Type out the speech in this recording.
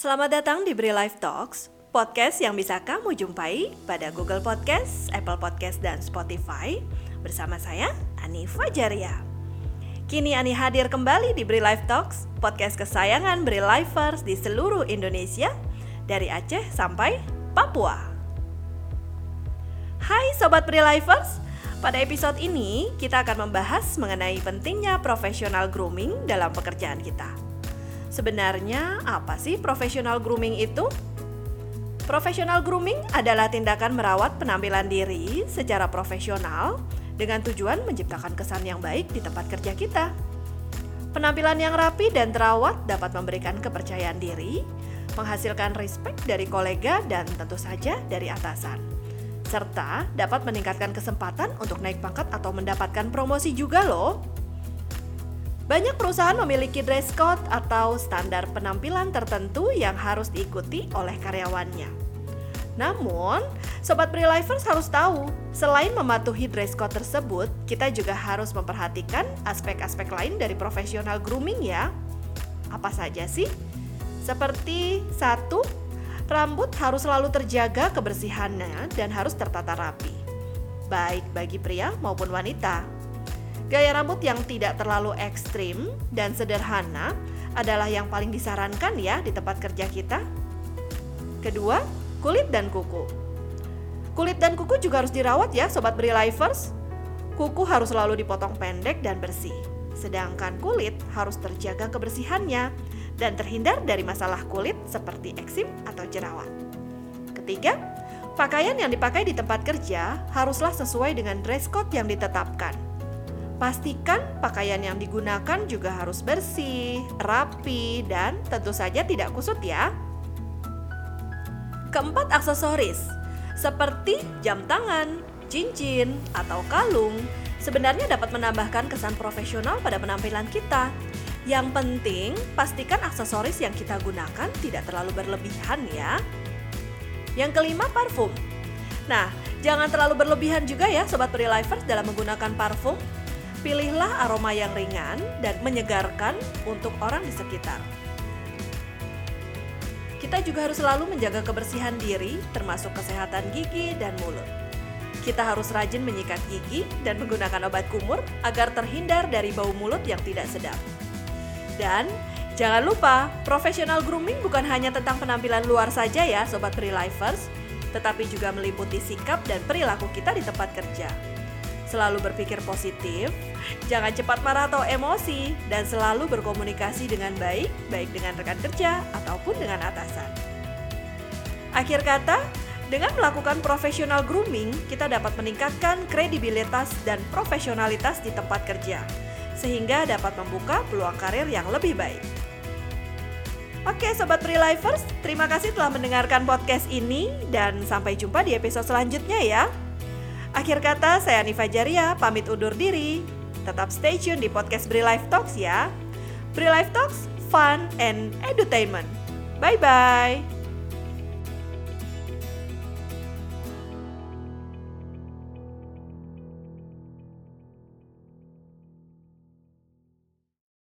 Selamat datang di Bri Life Talks, podcast yang bisa kamu jumpai pada Google Podcast, Apple Podcast, dan Spotify bersama saya, Ani Fajaria. Kini Ani hadir kembali di Bri Life Talks, podcast kesayangan Bri Lifers di seluruh Indonesia, dari Aceh sampai Papua. Hai Sobat Bri Lifers, pada episode ini kita akan membahas mengenai pentingnya profesional grooming dalam pekerjaan kita. Sebenarnya apa sih professional grooming itu? Professional grooming adalah tindakan merawat penampilan diri secara profesional dengan tujuan menciptakan kesan yang baik di tempat kerja kita. Penampilan yang rapi dan terawat dapat memberikan kepercayaan diri, menghasilkan respect dari kolega dan tentu saja dari atasan. Serta dapat meningkatkan kesempatan untuk naik pangkat atau mendapatkan promosi juga loh. Banyak perusahaan memiliki dress code atau standar penampilan tertentu yang harus diikuti oleh karyawannya. Namun, sobat Prelivers harus tahu, selain mematuhi dress code tersebut, kita juga harus memperhatikan aspek-aspek lain dari profesional grooming ya. Apa saja sih? Seperti satu, rambut harus selalu terjaga kebersihannya dan harus tertata rapi. Baik bagi pria maupun wanita. Gaya rambut yang tidak terlalu ekstrim dan sederhana adalah yang paling disarankan ya di tempat kerja kita. Kedua, kulit dan kuku. Kulit dan kuku juga harus dirawat ya sobat beri lifers. Kuku harus selalu dipotong pendek dan bersih. Sedangkan kulit harus terjaga kebersihannya dan terhindar dari masalah kulit seperti eksim atau jerawat. Ketiga, pakaian yang dipakai di tempat kerja haruslah sesuai dengan dress code yang ditetapkan Pastikan pakaian yang digunakan juga harus bersih, rapi, dan tentu saja tidak kusut ya. Keempat, aksesoris seperti jam tangan, cincin, atau kalung sebenarnya dapat menambahkan kesan profesional pada penampilan kita. Yang penting, pastikan aksesoris yang kita gunakan tidak terlalu berlebihan ya. Yang kelima, parfum. Nah, jangan terlalu berlebihan juga ya Sobat Prelivers dalam menggunakan parfum Pilihlah aroma yang ringan dan menyegarkan untuk orang di sekitar. Kita juga harus selalu menjaga kebersihan diri, termasuk kesehatan gigi dan mulut. Kita harus rajin menyikat gigi dan menggunakan obat kumur agar terhindar dari bau mulut yang tidak sedap. Dan jangan lupa, profesional grooming bukan hanya tentang penampilan luar saja ya Sobat Pre-Lifers, tetapi juga meliputi sikap dan perilaku kita di tempat kerja. Selalu berpikir positif, jangan cepat marah atau emosi, dan selalu berkomunikasi dengan baik, baik dengan rekan kerja ataupun dengan atasan. Akhir kata, dengan melakukan profesional grooming, kita dapat meningkatkan kredibilitas dan profesionalitas di tempat kerja, sehingga dapat membuka peluang karir yang lebih baik. Oke Sobat Prelivers, terima kasih telah mendengarkan podcast ini dan sampai jumpa di episode selanjutnya ya. Akhir kata, saya Nifa Jaria, pamit undur diri. Tetap stay tune di podcast Life Talks ya. Life Talks, fun and entertainment. Bye-bye.